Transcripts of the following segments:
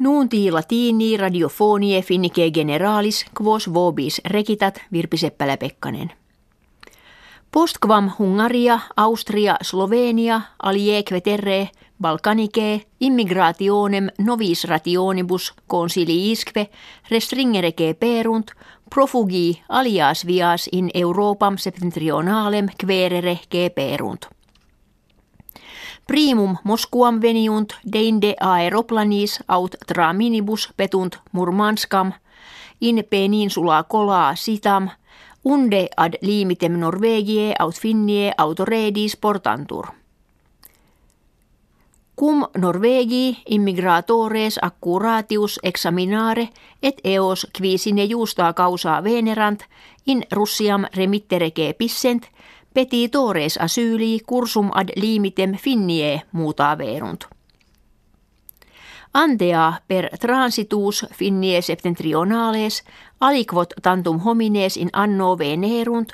Nuunti latini radiofonie finnike generalis quos vobis rekitat Virpi Seppälä-Pekkanen. Postquam Hungaria, Austria, Slovenia, alieque terre, Balkanike, immigrationem novis rationibus consiliisque restringereke perunt, profugi alias vias in Europam septentrionalem querere perunt. Primum Moskuam veniunt deinde aeroplanis aut tra minibus petunt Murmanskam in peninsula colaa sitam unde ad limitem Norvegie aut Finnie autoredis portantur. Cum Norvegii immigratores accuratius examinare et eos qui sine justa causa venerant in Russiam remitterege pissent – petitores asyli cursum ad limitem finnie muuta verunt. Antea per transitus finnie septentrionales aliquot tantum homines in anno venerunt,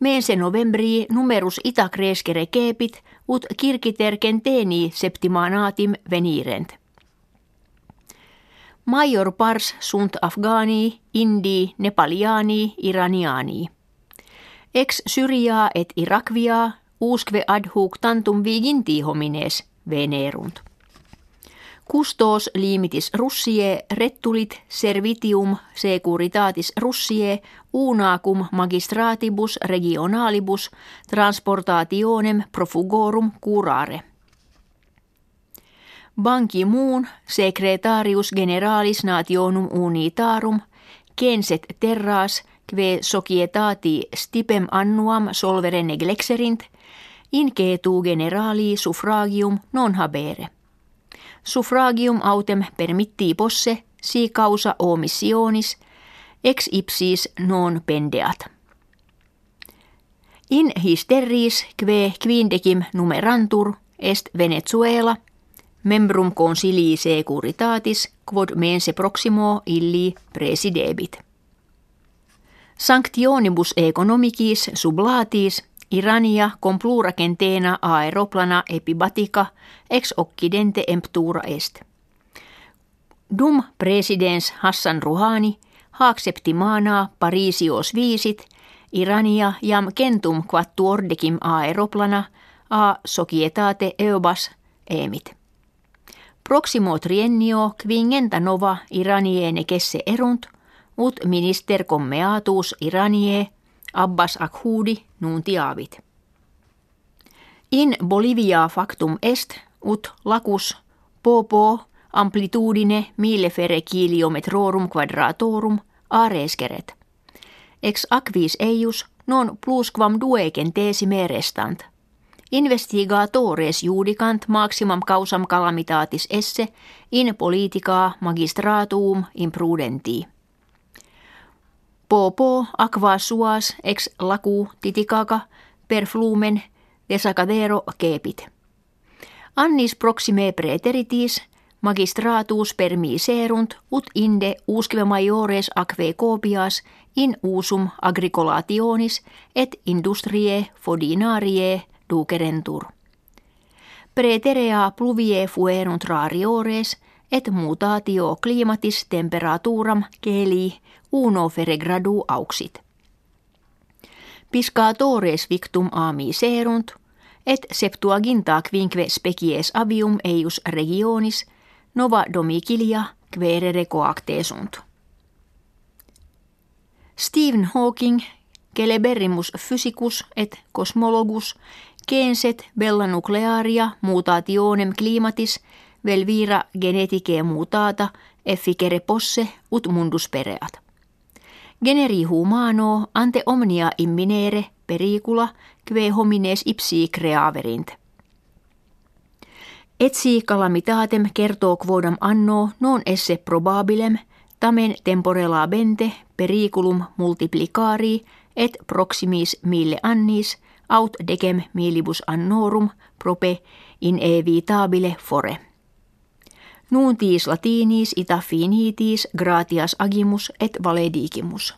mense novembri numerus ita crescere kepit ut kirkiter centeni septimanatim venirent. Major pars sunt afgani, indi, nepaliani, iraniani. Ex Syriaa et Irakvia usque ad tantum viginti homines venerunt. Custos limitis Russie rettulit servitium securitatis Russie unacum magistratibus regionalibus transportationem profugorum curare. Banki muun secretarius generalis nationum unitarum kenset terras kve societati stipem annuam solvere neglexerint, incetu generali suffragium non habere. Suffragium autem permitti posse si causa omissionis, ex ipsis non pendeat. In hysteris kve quindecim numerantur est Venezuela, membrum consilii securitatis quod mense proximo illi presidebit. Sanctionibus economicis sublatis Irania complura centena aeroplana epibatica ex occidente emptura est. Dum presidens Hassan Rouhani haak septimana Parisios viisit Irania jam kentum quattuordecim aeroplana a societate eobas emit. Proximo triennio quingenta nova Iraniene kesse erunt – ut minister commeatus Iranie Abbas Akhudi nuntiavit. In Bolivia factum est ut lacus popo amplitudine millefere kiliometrorum quadratorum areskeret. Ex aquis eius non plusquam duecentesime restant. Investigatores judicant maximum causam calamitatis esse in politica magistratum imprudentii. Popo aqua suas ex lacu titicaca per flumen desacadero kepit. Annis proxime preteritis magistratus per miserunt ut inde usque maiores aquae copias in usum agricolationis et industrie fodinarie ducerentur. Preterea pluvie fuerunt rariores et mutatio climatis temperaturam keli uno fere gradu auxit. Piscatores victum ami serunt, et septuaginta quinque species avium eius regionis nova domicilia querere coactesunt. Stephen Hawking, Celeberimus physicus et cosmologus, kenset bella nuclearia mutationem climatis velvira geneticae mutata efficere posse ut mundus pereat. Generi humano ante omnia imminere pericula kve homines ipsi creaverint. Etsi calamitatem kertoo quodam anno non esse probabilem tamen temporela bente periculum multiplicari et proximis mille annis aut decem milibus annorum prope inevitabile fore. Nuuntis latinis ita finitis gratias agimus et valedigimus.